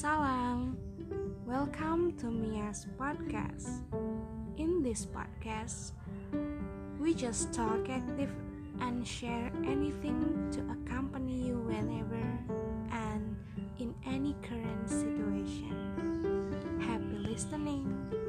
Salam, welcome to Mia's podcast. In this podcast, we just talk active and share anything to accompany you whenever and in any current situation. Happy listening!